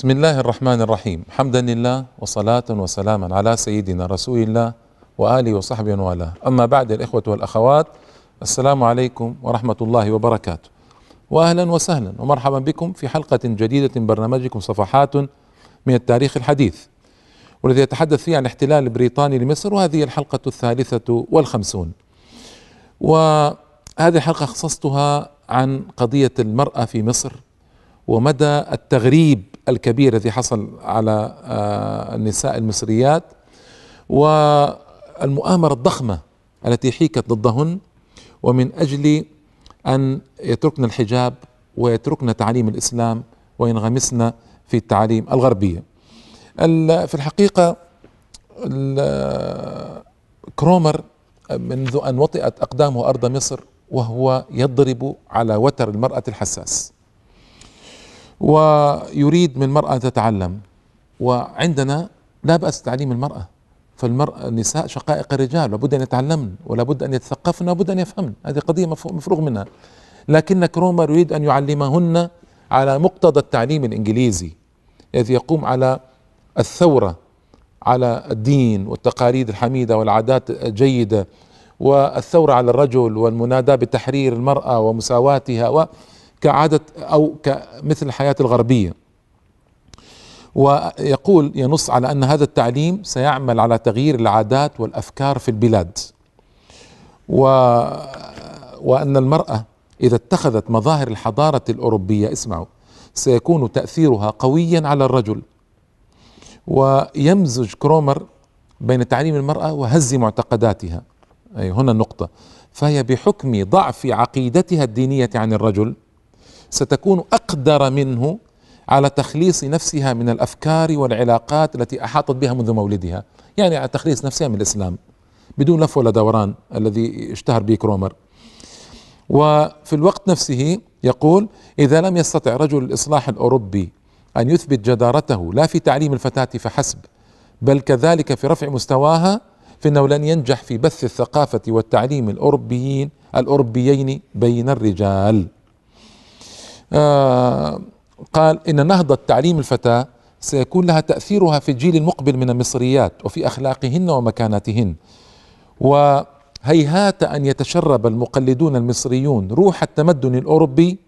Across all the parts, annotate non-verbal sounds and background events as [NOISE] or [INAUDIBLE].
بسم الله الرحمن الرحيم حمدا لله وصلاة وسلاما على سيدنا رسول الله وآله وصحبه والاه أما بعد الإخوة والأخوات السلام عليكم ورحمة الله وبركاته وأهلا وسهلا ومرحبا بكم في حلقة جديدة من برنامجكم صفحات من التاريخ الحديث والذي يتحدث فيه عن الاحتلال البريطاني لمصر وهذه الحلقة الثالثة والخمسون. وهذه الحلقة خصصتها عن قضية المرأة في مصر ومدى التغريب الكبير الذي حصل على آه، النساء المصريات والمؤامرة الضخمة التي حيكت ضدهن ومن أجل أن يتركن الحجاب ويتركن تعليم الإسلام وينغمسن في التعاليم الغربية. في الحقيقة كرومر منذ أن وطئت أقدامه أرض مصر وهو يضرب على وتر المرأة الحساس. ويريد من المرأة أن تتعلم. وعندنا لا بأس تعليم المرأة. فالمرأة النساء شقائق الرجال لابد أن يتعلمن ولابد أن يتثقفن ولابد أن يفهمن. هذه قضية مفروغ منها. لكن كرومر يريد أن يعلمهن على مقتضى التعليم الإنجليزي الذي يقوم على الثورة على الدين والتقاليد الحميدة والعادات الجيدة والثورة على الرجل والمناداة بتحرير المرأة ومساواتها كعادة أو كمثل الحياة الغربية. ويقول ينص على أن هذا التعليم سيعمل على تغيير العادات والأفكار في البلاد. و وأن المرأة إذا اتخذت مظاهر الحضارة الأوروبية اسمعوا سيكون تأثيرها قويا على الرجل. ويمزج كرومر بين تعليم المرأة وهز معتقداتها. أي هنا النقطة فهي بحكم ضعف عقيدتها الدينية عن الرجل ستكون أقدر منه على تخليص نفسها من الأفكار والعلاقات التي أحاطت بها منذ مولدها، يعني على تخليص نفسها من الإسلام بدون لف ولا دوران الذي اشتهر به كرومر. وفي الوقت نفسه يقول إذا لم يستطع رجل الإصلاح الأوروبي أن يثبت جدارته لا في تعليم الفتاة فحسب بل كذلك في رفع مستواها فإنه لن ينجح في بث الثقافة والتعليم الاوروبيين الأوروبيين بين الرجال. آه قال إن نهضه تعليم الفتاة سيكون لها تأثيرها في الجيل المقبل من المصريات وفي أخلاقهن ومكاناتهن. وهيهات أن يتشرب المقلدون المصريون روح التمدن الأوروبي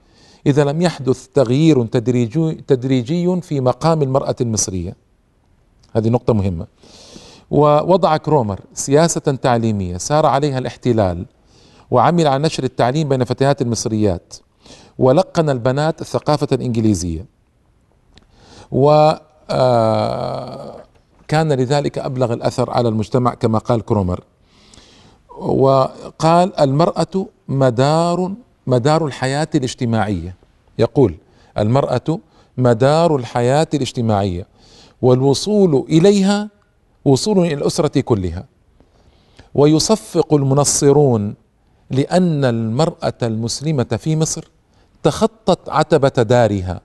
إذا لم يحدث تغيير تدريجي تدريجي في مقام المرأة المصرية. هذه نقطة مهمة. ووضع كرومر سياسة تعليمية سار عليها الاحتلال وعمل على نشر التعليم بين فتيات المصريات. ولقن البنات الثقافة الإنجليزية و آه، كان لذلك أبلغ الأثر على المجتمع كما قال كرومر. وقال المرأة مدار مدار الحياة الاجتماعية. يقول المرأة مدار الحياة الاجتماعية. والوصول إليها وصول إلى الأسرة كلها. ويصفق المنصرون لأن المرأة المسلمة في مصر تخطت عتبة دارها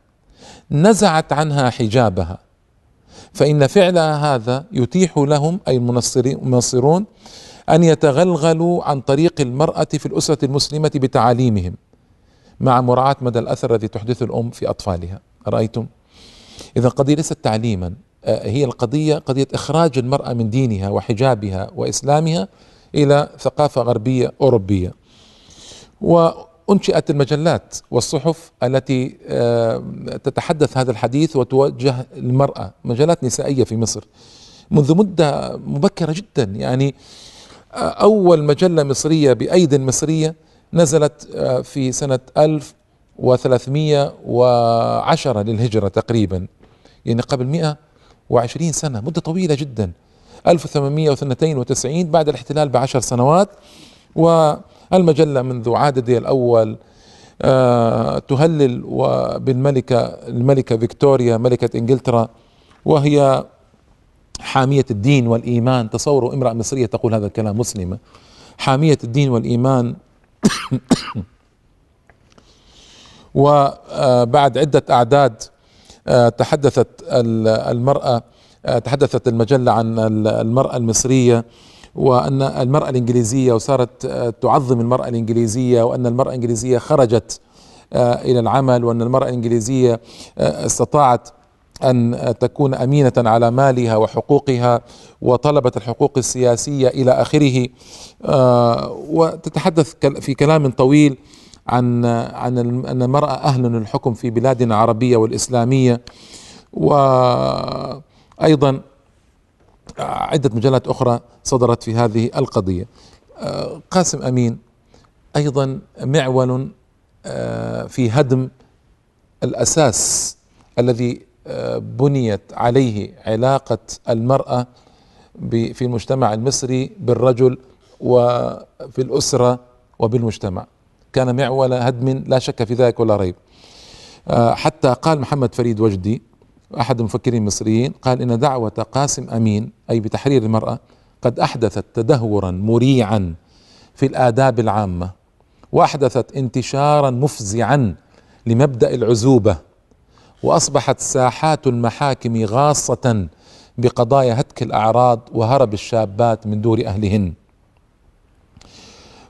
نزعت عنها حجابها. فإن فعلها هذا يتيح لهم أي المنصرون أن يتغلغلوا عن طريق المرأة في الأسرة المسلمة بتعاليمهم مع مراعاة مدى الأثر الذي تحدثه الأم في أطفالها. رأيتم إذا القضية ليست تعليما آه، هي القضية قضية إخراج المرأة من دينها وحجابها وإسلامها إلى ثقافة غربية أوروبية. أنشئت المجلات والصحف التي آه، تتحدث هذا الحديث وتوجه المرأة مجلات نسائية في مصر منذ مدة مبكرة جدا. يعني آه، أول مجلة مصرية بأيد مصرية نزلت آه، في سنة 1310 للهجرة تقريبا. يعني قبل 120 سنة مدة طويلة جدا. 1892 بعد الاحتلال بعشر سنوات و المجلة منذ عددها الأول آه، تهلل بالملكة الملكة فيكتوريا ملكة إنجلترا وهي حامية الدين والإيمان. تصوروا امرأة مصرية تقول هذا الكلام مسلمة. حامية الدين والإيمان. [COUGHS] وبعد عدة أعداد آه، تحدثت المرأة آه، تحدثت المجلة عن المرأة المصرية. وأن المرأة الإنجليزية وصارت آه، تعظم المرأة الإنجليزية وأن المرأة الإنجليزية خرجت آه، إلى العمل وأن المرأة الإنجليزية آه، استطاعت أن تكون أمينة على مالها وحقوقها وطلبه الحقوق السياسية إلى آخره آه، وتتحدث في كلام طويل عن عن أن المرأة أهل للحكم في بلادنا العربية والإسلامية وأيضا عدة مجلات أخرى صدرت في هذه القضية. آه، قاسم أمين أيضا معول آه، في هدم الأساس الذي آه، بنيت عليه علاقة المرأة في المجتمع المصري بالرجل وفي الأسرة وبالمجتمع. كان معول هدم لا شك في ذلك ولا ريب. حتى قال محمد فريد وجدي أحد المفكرين المصريين قال إن دعوة قاسم أمين أي بتحرير المرأة قد أحدثت تدهورا مريعا في الآداب العامة وأحدثت انتشارا مفزعا لمبدأ العزوبة وأصبحت ساحات المحاكم غاصة بقضايا هتك الأعراض وهرب الشابات من دور أهلهن.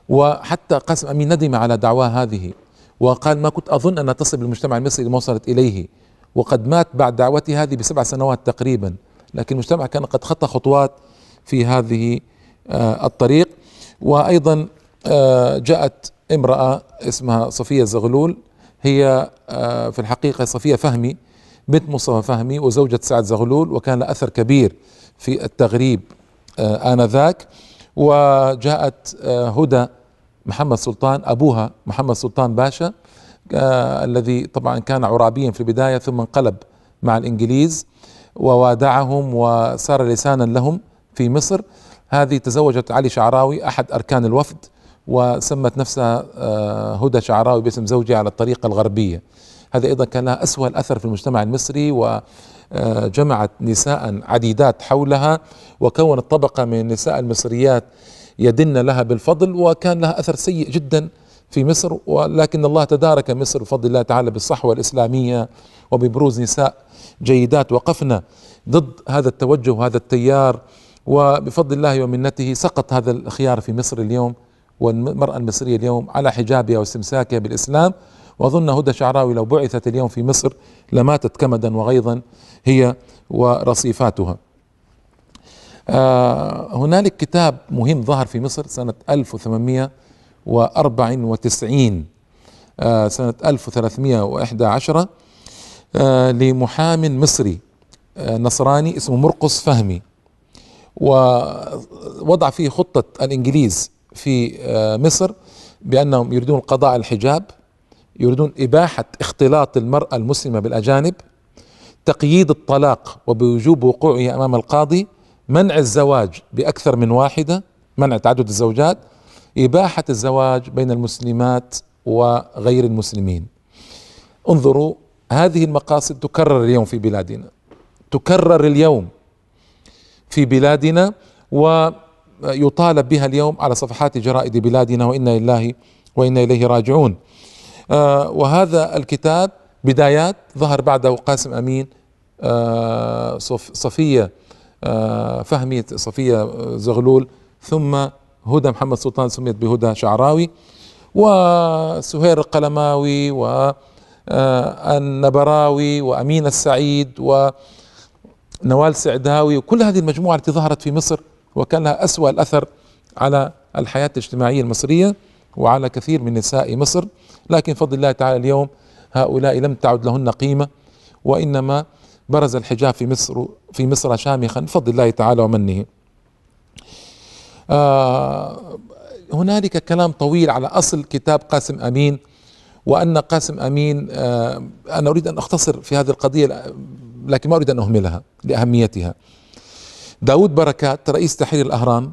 وحتى قاسم أمين ندم على دعواه هذه وقال ما كنت أظن انها تصل بالمجتمع المصري لما وصلت إليه وقد مات بعد دعوتي هذه بسبع سنوات تقريبا. لكن المجتمع كان قد خطى خطوات في هذه آه، الطريق. وأيضا آه، جاءت امرأة اسمها صفية زغلول. هي آه، في الحقيقة صفية فهمي بنت مصطفى فهمي وزوجة سعد زغلول وكان له أثر كبير في التغريب آنذاك. وجاءت هدى محمد سلطان أبوها محمد سلطان باشا. الذي طبعا كان عرابيا في البداية ثم انقلب مع الإنجليز ووادعهم وصار لسانا لهم في مصر. هذه تزوجت علي شعراوي أحد أركان الوفد وسمت نفسها آه هدى شعراوي باسم زوجها على الطريقة الغربية. هذا أيضا كان لها أسوأ الأثر في المجتمع المصري وجمعت نساء عديدات حولها وكونت طبقة من النساء المصريات يدن لها بالفضل وكان لها أثر سيء جدا في مصر ولكن الله تدارك مصر بفضل الله تعالى بالصحوة الإسلامية وببروز نساء جيدات وقفنا ضد هذا التوجه وهذا التيار وبفضل الله ومنته سقط هذا الخيار في مصر اليوم والمرأة المصرية اليوم على حجابها واستمساكها بالإسلام. وأظن هدى شعراوي لو بعثت اليوم في مصر لماتت كمدا وغيظا هي ورصيفاتها. آه هنالك كتاب مهم ظهر في مصر سنة 1894 آه سنة 1311 آه لمحام مصري آه نصراني اسمه مرقص فهمي. ووضع فيه خطة الإنجليز في مصر بأنهم يريدون على الحجاب يريدون إباحة اختلاط المرأة المسلمة بالأجانب تقييد الطلاق وبوجوب وقوعه أمام القاضي منع الزواج بأكثر من واحدة منع تعدد الزوجات إباحة الزواج بين المسلمات وغير المسلمين. انظروا هذه المقاصد تكرر اليوم في بلادنا. تكرر اليوم في بلادنا ويطالب بها اليوم على صفحات جرائد بلادنا وإنا لله وإنا إليه راجعون. آه وهذا الكتاب بدايات ظهر بعده قاسم أمين. آه صفية آه، فهمي صفية زغلول. ثم هدى محمد سلطان سميت بهدى شعراوي وسهير القلماوي والنبراوي آه، وأمين السعيد ونوال سعداوي وكل هذه المجموعة التي ظهرت في مصر وكان لها أسوأ الأثر على الحياة الاجتماعية المصرية وعلى كثير من نساء مصر. لكن فضل الله تعالى اليوم هؤلاء لم تعد لهن قيمة وإنما برز الحجاب في مصر في مصر شامخا. بفضل الله تعالى ومنه. هنالك كلام طويل على أصل كتاب قاسم أمين وأن قاسم أمين آه أنا أريد أن أختصر في هذه القضية لكن ما أريد أن أهملها لأهميتها. داود بركات رئيس تحرير الأهرام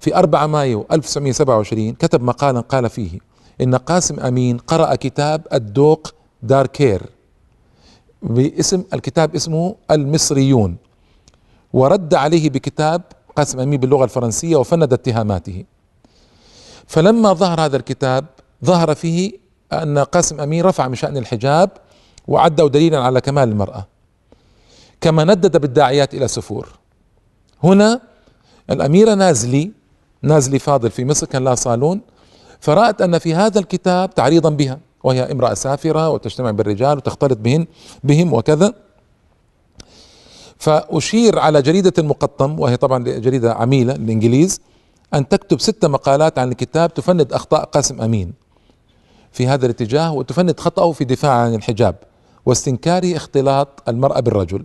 في 4 مايو 1927 كتب مقالا قال فيه إن قاسم أمين قرأ كتاب الدوق داركير باسم الكتاب اسمه المصريون ورد عليه بكتاب قاسم أمين باللغة الفرنسية وفند اتهاماته. فلما ظهر هذا الكتاب ظهر فيه أن قاسم أمين رفع من شأن الحجاب وعده دليلا على كمال المرأة كما ندد بالداعيات إلى سفور. هنا الأميرة نازلي نازلي فاضل في مصر كان لها صالون فرأت أن في هذا الكتاب تعريضا بها وهي امرأة سافرة وتجتمع بالرجال وتختلط بهن بهم وكذا. فأشير على جريدة المقطم وهي طبعا جريدة عميلة الإنجليز أن تكتب ست مقالات عن الكتاب تفند أخطاء قاسم أمين في هذا الاتجاه وتفند خطأه في دفاع عن الحجاب واستنكاره اختلاط المرأة بالرجل.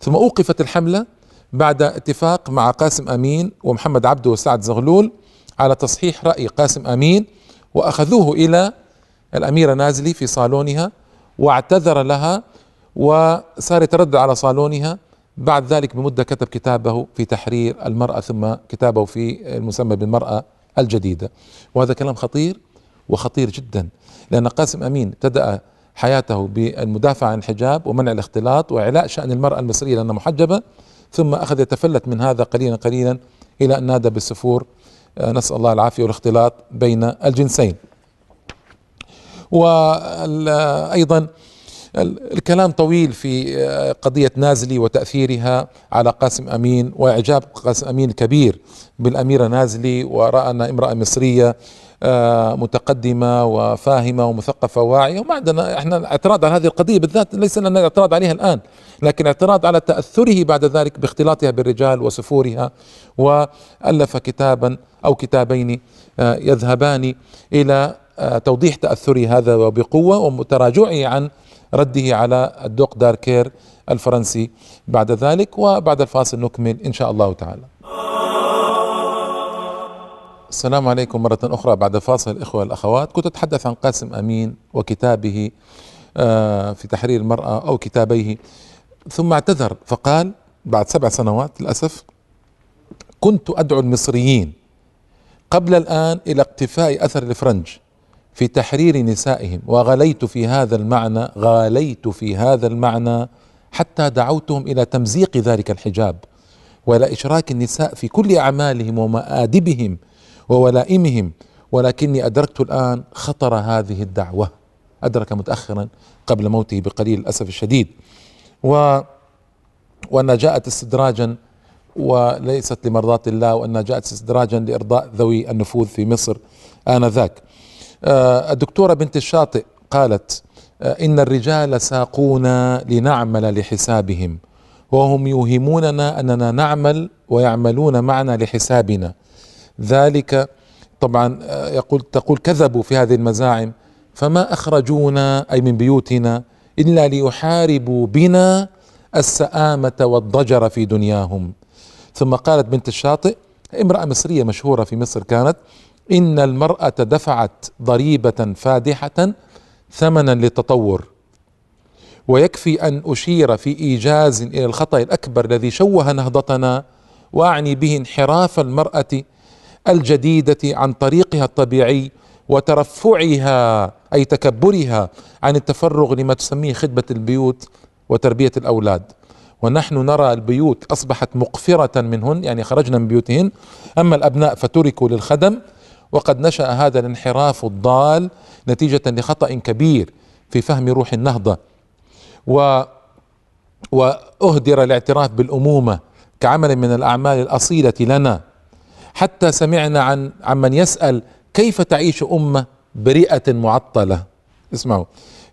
ثم أوقفت الحملة بعد اتفاق مع قاسم أمين ومحمد عبده وسعد زغلول على تصحيح رأي قاسم أمين وأخذوه إلى الأميرة نازلي في صالونها واعتذر لها وصار يتردد على صالونها. بعد ذلك بمدة كتب كتابه في تحرير المرأة ثم كتابه في المسمى بالمرأة الجديدة. وهذا كلام خطير وخطير جدا لأن قاسم أمين ابتدأ حياته بالمدافعة عن الحجاب ومنع الاختلاط وإعلاء شأن المرأة المصرية لأنها محجبة ثم أخذ يتفلت من هذا قليلا قليلا إلى أن نادى بالسفور آه، نسأل الله العافية والاختلاط بين الجنسين. وأيضا الكلام طويل في آه، قضية نازلي وتأثيرها على قاسم أمين وإعجاب قاسم أمين كبير بالأميرة نازلي ورأى أنها امرأة مصرية آه، متقدمة وفاهمة ومثقفة وواعية. وما عندنا إحنا اعتراض على هذه القضية بالذات ليس لنا اعتراض عليها الآن لكن اعتراض على تأثره بعد ذلك باختلاطها بالرجال وسفورها وألف كتابا أو كتابين آه، يذهبان إلى توضيح تأثره هذا وبقوة وتراجعه عن رده على الدوق داركير الفرنسي بعد ذلك وبعد الفاصل نكمل إن شاء الله تعالى. السلام عليكم مرة أخرى. بعد فاصل الإخوة الأخوات كنت أتحدث عن قاسم أمين وكتابه آه، في تحرير المرأة أو كتابيه. ثم اعتذر فقال بعد سبع سنوات للأسف كنت أدعو المصريين قبل الآن إلى اقتفاء أثر الفرنج في تحرير نسائهم وغليت في هذا المعنى غاليت في هذا المعنى حتى دعوتهم إلى تمزيق ذلك الحجاب وإلى إشراك النساء في كل أعمالهم ومآدبهم وولائمهم ولكني أدركت الآن خطر هذه الدعوة. أدرك متاخرا قبل موته بقليل للاسف الشديد. و وانها جاءت استدراجا وليست لمرضاة الله وانها جاءت استدراجا لإرضاء ذوي النفوذ في مصر آنذاك. آه، الدكتورة بنت الشاطئ قالت آه، إن الرجال ساقونا لنعمل لحسابهم وهم يوهموننا أننا نعمل ويعملون معنا لحسابنا. ذلك طبعا آه، يقول تقول كذبوا في هذه المزاعم فما أخرجونا أي من بيوتنا إلا ليحاربوا بنا السآمة والضجر في دنياهم. ثم قالت بنت الشاطئ امرأة مصرية مشهورة في مصر كانت إن المرأة دفعت ضريبة فادحة ثمنا للتطور ويكفي أن أشير في إيجاز إلى الخطأ الأكبر الذي شوه نهضتنا وأعني به انحراف المرأة الجديدة عن طريقها الطبيعي وترفعها أي تكبرها عن التفرغ لما تسميه خدمة البيوت وتربية الأولاد. ونحن نرى البيوت أصبحت مقفرة منهن يعني خرجنا من بيوتهن. أما الأبناء فتركوا للخدم وقد نشأ هذا الانحراف الضال نتيجة لخطأ كبير في فهم روح النهضة. و وأهدر الاعتراف بالأمومة كعمل من الأعمال الأصيلة لنا. حتى سمعنا عن عمن يسأل كيف تعيش أمة برئة معطلة. اسمعوا.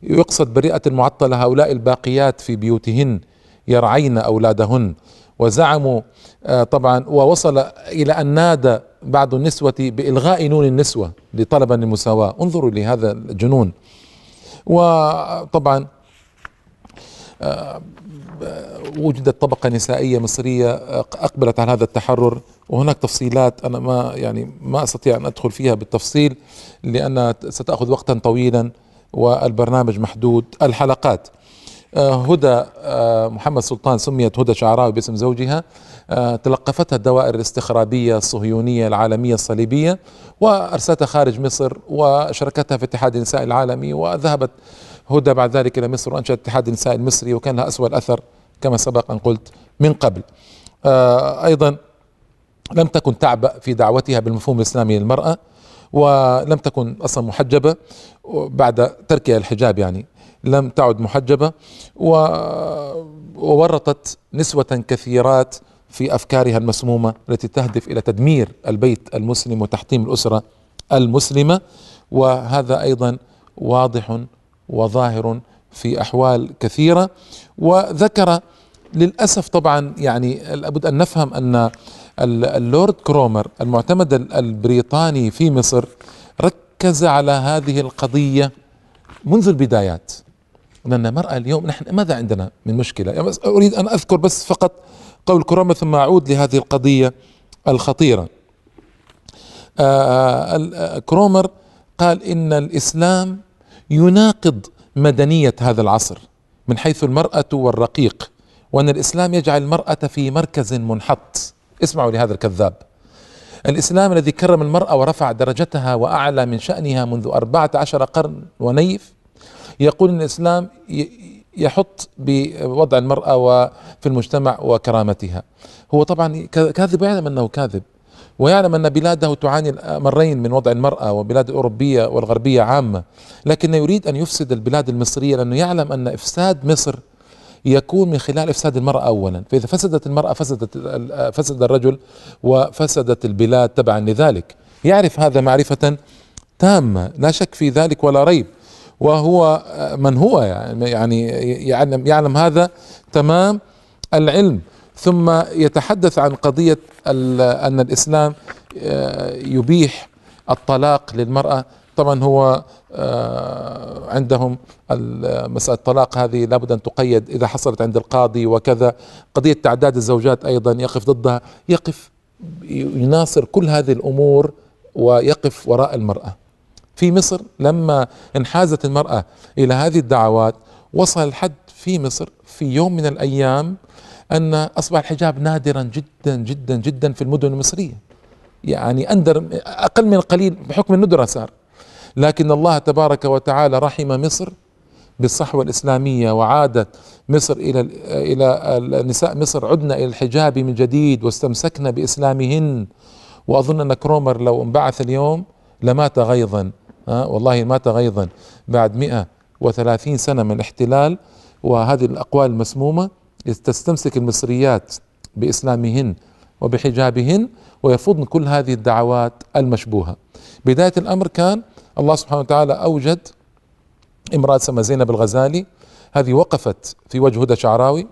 يقصد برئة معطلة هؤلاء الباقيات في بيوتهن يرعين أولادهن. وزعموا آه، طبعا ووصل إلى أن نادى بعض النسوة بإلغاء نون النسوة لطلبا للمساواة انظروا لهذا الجنون. وطبعا آه، وجدت طبقة نسائية مصرية أقبلت على هذا التحرر. وهناك تفصيلات أنا ما يعني ما أستطيع أن أدخل فيها بالتفصيل لأنها ستأخذ وقتا طويلا والبرنامج محدود. الحلقات. آه، هدى آه، محمد سلطان سميت هدى شعراوي باسم زوجها. آه، تلقفتها الدوائر الاستخرابية الصهيونية العالمية الصليبية وأرسلتها خارج مصر وشاركتها في اتحاد النساء العالمي وذهبت هدى بعد ذلك إلى مصر وأنشأت اتحاد النساء المصري وكان لها أسوأ الأثر كما سبق أن قلت من قبل. أيضا لم تكن تعبأ في دعوتها بالمفهوم الإسلامي للمرأة ولم تكن أصلا محجبة بعد تركها الحجاب يعني. لم تعد محجبة وورطت نسوة كثيرات في أفكارها المسمومة التي تهدف إلى تدمير البيت المسلم وتحطيم الأسرة المسلمة. وهذا أيضا واضح وظاهر في أحوال كثيرة. وذكر للأسف طبعا يعني لابد أن نفهم أن اللورد كرومر المعتمد البريطاني في مصر ركز على هذه القضية منذ البدايات. لأن المرأة اليوم نحن ماذا عندنا من مشكلة؟ يعني أريد أن أذكر بس فقط قول كرومر ثم أعود لهذه القضية الخطيرة. آه، آه، كرومر قال إن الإسلام يناقض مدنية هذا العصر من حيث المرأة والرقيق وأن الإسلام يجعل المرأة في مركز منحط. اسمعوا لهذا الكذاب. الإسلام الذي كرم المرأة ورفع درجتها وأعلى من شأنها منذ أربعة عشر قرن ونيف يقول إن الإسلام يحط بوضع المرأة وفي المجتمع وكرامتها. هو طبعا كاذب ويعلم أنه كاذب ويعلم أن بلاده تعاني مرين من وضع المرأة وبلاد الاوروبيه والغربية عامة لكن يريد أن يفسد البلاد المصرية لأنه يعلم أن إفساد مصر يكون من خلال إفساد المرأة اولا. فإذا فسدت المرأة فسدت فسد الرجل وفسدت البلاد تبعا لذلك. يعرف هذا معرفة تامة لا شك في ذلك ولا ريب. وهو من هو يعني يعلم يعلم هذا تمام العلم. ثم يتحدث عن قضية أن الإسلام آه، يبيح الطلاق للمرأة. طبعا هو آه، عندهم مسألة الطلاق هذه لابد أن تقيد إذا حصلت عند القاضي وكذا. قضية تعداد الزوجات أيضا يقف ضدها. يقف يناصر كل هذه الأمور ويقف وراء المرأة. في مصر لما انحازت المرأة إلى هذه الدعوات وصل الحد في مصر في يوم من الأيام أن أصبح الحجاب نادرا جدا جدا جدا في المدن المصرية. يعني أندر أقل من القليل بحكم الندرة صار. لكن الله تبارك وتعالى رحم مصر بالصحوة الإسلامية وعادت مصر إلى إلى نساء مصر عدنا إلى الحجاب من جديد واستمسكنا بإسلامهن. وأظن أن كرومر لو انبعث اليوم لمات غيظا. ها؟ والله مات غيظا بعد 130 سنة من الاحتلال وهذه الأقوال المسمومة تستمسك المصريات بإسلامهن وبحجابهن ويفضن كل هذه الدعوات المشبوهة. بداية الأمر كان الله سبحانه وتعالى أوجد امرأة اسمها زينب الغزالي. هذه وقفت في وجه هدى شعراوي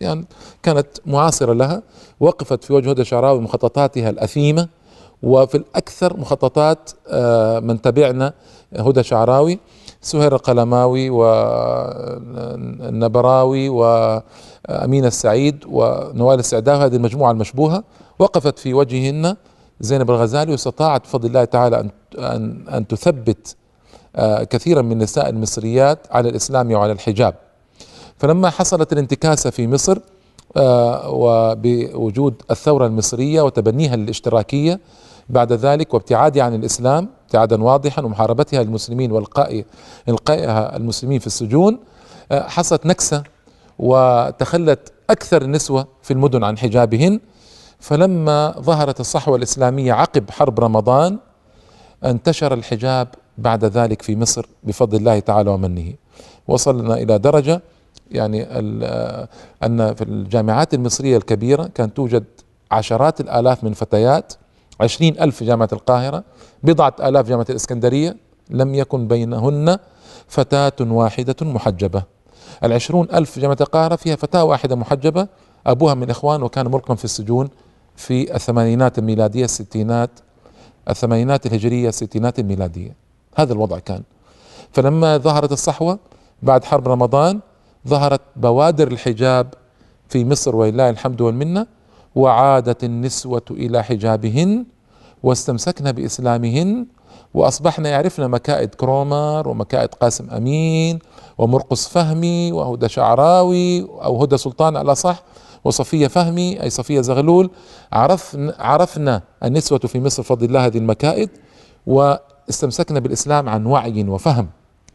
يعني كانت معاصرة لها وقفت في وجه هدى شعراوي مخططاتها الأثيمة. وفي الأكثر مخططات آه، من تبعنا هدى شعراوي سهير القلماوي والنبراوي وأمين السعيد ونوال السعداوي هذه المجموعة المشبوهة وقفت في وجههن زينب الغزالي واستطاعت بفضل الله تعالى أن أن أن تثبت آه، كثيرا من النساء المصريات على الإسلام وعلى الحجاب. فلما حصلت الانتكاسة في مصر آه، وبوجود الثورة المصرية وتبنيها للاشتراكية بعد ذلك وابتعادها عن الإسلام ابتعادا واضحا ومحاربتها للمسلمين والقاء إلقائها المسلمين في السجون آه، حصلت نكسة وتخلت أكثر النسوة في المدن عن حجابهن. فلما ظهرت الصحوة الإسلامية عقب حرب رمضان انتشر الحجاب بعد ذلك في مصر بفضل الله تعالى ومنه. وصلنا إلى درجة يعني أن في الجامعات المصرية الكبيرة كانت توجد عشرات الآلاف من فتيات عشرين ألف في جامعة القاهرة بضعة آلاف جامعة الإسكندرية لم يكن بينهن فتاة واحدة محجبة. العشرون ألف جامعة القاهرة فيها فتاة واحدة محجبة أبوها من إخوان وكان ملقا في السجون في الثمانينات الميلادية الستينات الثمانينات الهجرية الستينات الميلادية. هذا الوضع كان. فلما ظهرت الصحوة بعد حرب رمضان ظهرت بوادر الحجاب في مصر ولله الحمد والمنة وعادت النسوة إلى حجابهن واستمسكن بإسلامهن وأصبحنا يعرفن مكائد كرومر ومكائد قاسم أمين ومرقص فهمي وهدى شعراوي أو هدى سلطان على صح وصفية فهمي أي صفية زغلول. عرفنا, عرفنا النسوة في مصر فضل الله هذه المكائد واستمسكنا بالإسلام عن وعي وفهم.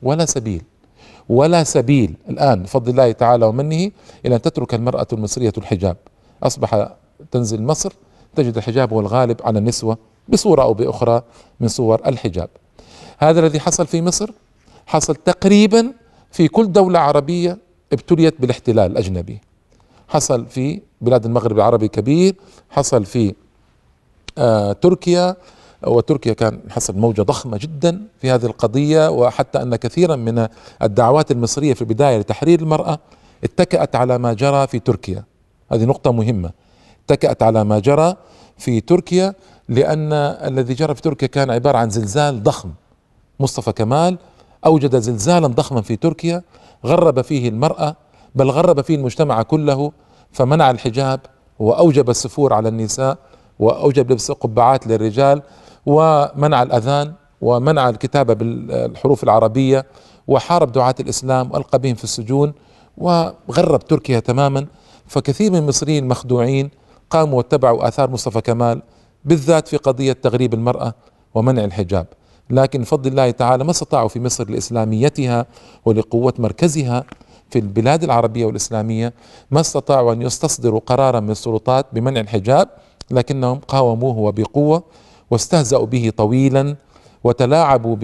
ولا سبيل ولا سبيل الآن بفضل الله تعالى ومنه إلى أن تترك المرأة المصرية الحجاب. أصبح تنزل مصر تجد الحجاب هو الغالب على النسوة بصورة أو بأخرى من صور الحجاب. هذا الذي حصل في مصر حصل تقريبا في كل دولة عربية ابتليت بالاحتلال الأجنبي. حصل في بلاد المغرب العربي كبير حصل في آه تركيا وتركيا كان حصل موجة ضخمة جدا في هذه القضية وحتى أن كثيرا من الدعوات المصرية في البداية لتحرير المرأة اتكأت على ما جرى في تركيا. هذه نقطة مهمة. اتكأت على ما جرى في تركيا لأن الذي جرى في تركيا كان عبارة عن زلزال ضخم. مصطفى كمال أوجد زلزالا ضخما في تركيا غرب فيه المرأة بل غرب فيه المجتمع كله فمنع الحجاب وأوجب السفور على النساء وأوجب لبس قبعات للرجال ومنع الأذان ومنع الكتابة بالحروف العربية وحارب دعاة الإسلام وألقى بهم في السجون وغرب تركيا تماما. فكثير من المصريين المخدوعين قاموا واتبعوا آثار مصطفى كمال بالذات في قضية تغريب المرأة ومنع الحجاب. لكن بفضل الله تعالى ما استطاعوا في مصر لإسلاميتها ولقوة مركزها في البلاد العربية والإسلامية ما استطاعوا أن يستصدروا قرارا من السلطات بمنع الحجاب لكنهم قاوموه وبقوة واستهزأوا به طويلا وتلاعبوا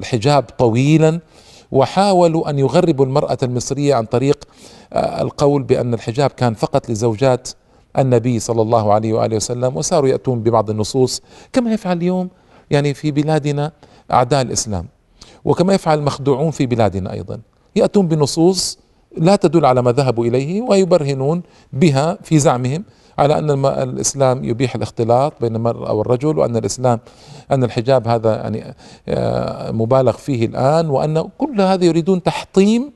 بالحجاب طويلا وحاولوا أن يغربوا المرأة المصرية عن طريق القول بأن الحجاب كان فقط لزوجات النبي صلى الله عليه وآله وسلم وصاروا يأتون ببعض النصوص كما يفعل اليوم يعني في بلادنا أعداء الإسلام وكما يفعل المخدوعون في بلادنا أيضا. يأتون بنصوص لا تدل على ما ذهبوا إليه ويبرهنون بها في زعمهم. على أن الإسلام يبيح الاختلاط بين المراه والرجل وأن الإسلام أن الحجاب هذا يعني آه، مبالغ فيه الآن وأن كل هذا يريدون تحطيم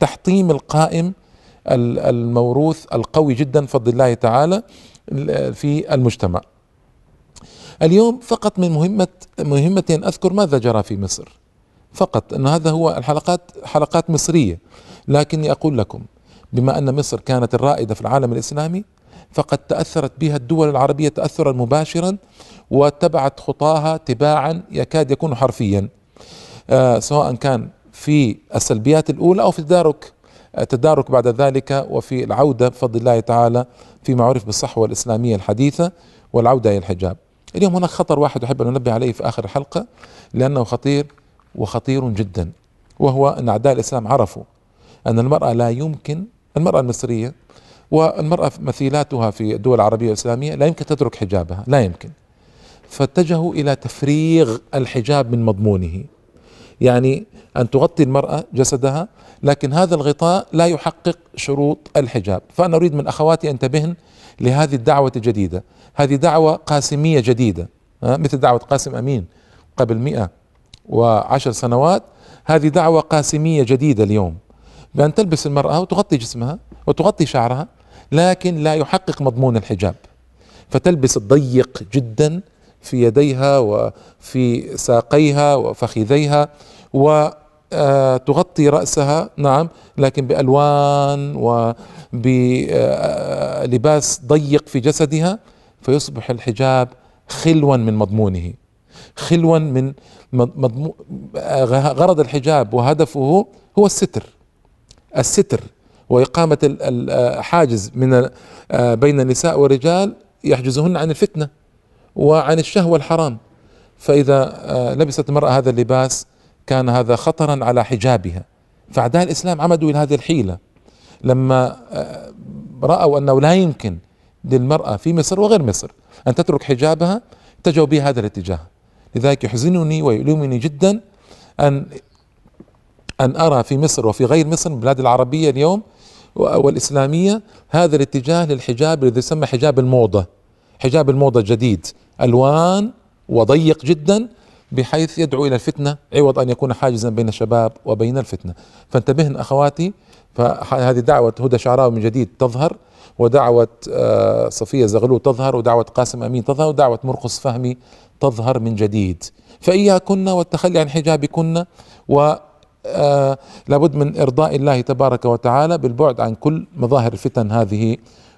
تحطيم القائم الموروث القوي جدا بفضل الله تعالى في المجتمع. اليوم فقط من مهمة مهمتين أذكر ماذا جرى في مصر فقط أن هذا هو الحلقات حلقات مصرية لكني أقول لكم بما أن مصر كانت الرائدة في العالم الإسلامي فقد تأثرت بها الدول العربية تأثرا مباشرا واتبعت خطاها تباعا يكاد يكون حرفيا. آه سواء كان في السلبيات الأولى أو في التدارك التدارك بعد ذلك وفي العودة بفضل الله تعالى فيما عرف بالصحوة الإسلامية الحديثة والعودة إلى الحجاب. اليوم هناك خطر واحد أحب أن أنبه عليه في آخر الحلقة لأنه خطير وخطير جدا وهو أن أعداء الإسلام عرفوا أن المرأة لا يمكن المرأة المصرية والمرأة مثيلاتها في الدول العربية والإسلامية لا يمكن تترك حجابها لا يمكن. فاتجهوا إلى تفريغ الحجاب من مضمونه. يعني أن تغطي المرأة جسدها لكن هذا الغطاء لا يحقق شروط الحجاب. فأنا أريد من أخواتي أنتبهن لهذه الدعوة الجديدة. هذه دعوة قاسمية جديدة مثل دعوة قاسم أمين قبل مئة وعشر سنوات. هذه دعوة قاسمية جديدة اليوم. بأن تلبس المرأة وتغطي جسمها وتغطي شعرها لكن لا يحقق مضمون الحجاب. فتلبس الضيق جدا في يديها وفي ساقيها وفخذيها وتغطي رأسها نعم لكن بألوان وبلباس ضيق في جسدها فيصبح الحجاب خلوا من مضمونه خلوا من غرض الحجاب وهدفه هو الستر. الستر وإقامة الحاجز من آه، بين النساء والرجال يحجزهن عن الفتنة وعن الشهوة الحرام. فإذا آه، لبست المرأة هذا اللباس كان هذا خطرا على حجابها. فأعداء الإسلام عمدوا إلى هذه الحيلة. لما آه، رأوا أنه لا يمكن للمرأة في مصر وغير مصر أن تترك حجابها اتجهوا بهذا الاتجاه. لذلك يحزنني ويؤلمني جدا أن أن أرى في مصر وفي غير مصر البلاد العربية اليوم والإسلامية هذا الاتجاه للحجاب الذي يسمى حجاب الموضة. حجاب الموضة الجديد ألوان وضيق جدا بحيث يدعو إلى الفتنة عوض أن يكون حاجزا بين الشباب وبين الفتنة. فانتبهن أخواتي فهذه دعوة هدى شعراوي من جديد تظهر ودعوة آه، صفية زغلول تظهر ودعوة قاسم أمين تظهر ودعوة مرقص فهمي تظهر من جديد. فإياكن والتخلي عن حجابكن و آه لابد من إرضاء الله تبارك وتعالى بالبعد عن كل مظاهر الفتن هذه.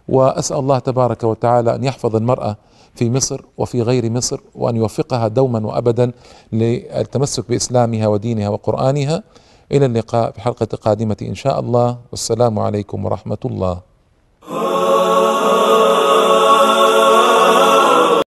وأسأل الله تبارك وتعالى أن يحفظ المرأة في مصر وفي غير مصر وأن يوفقها دوما وابدا للتمسك بإسلامها ودينها وقرآنها. إلى اللقاء في حلقة قادمة إن شاء الله. والسلام عليكم ورحمة الله.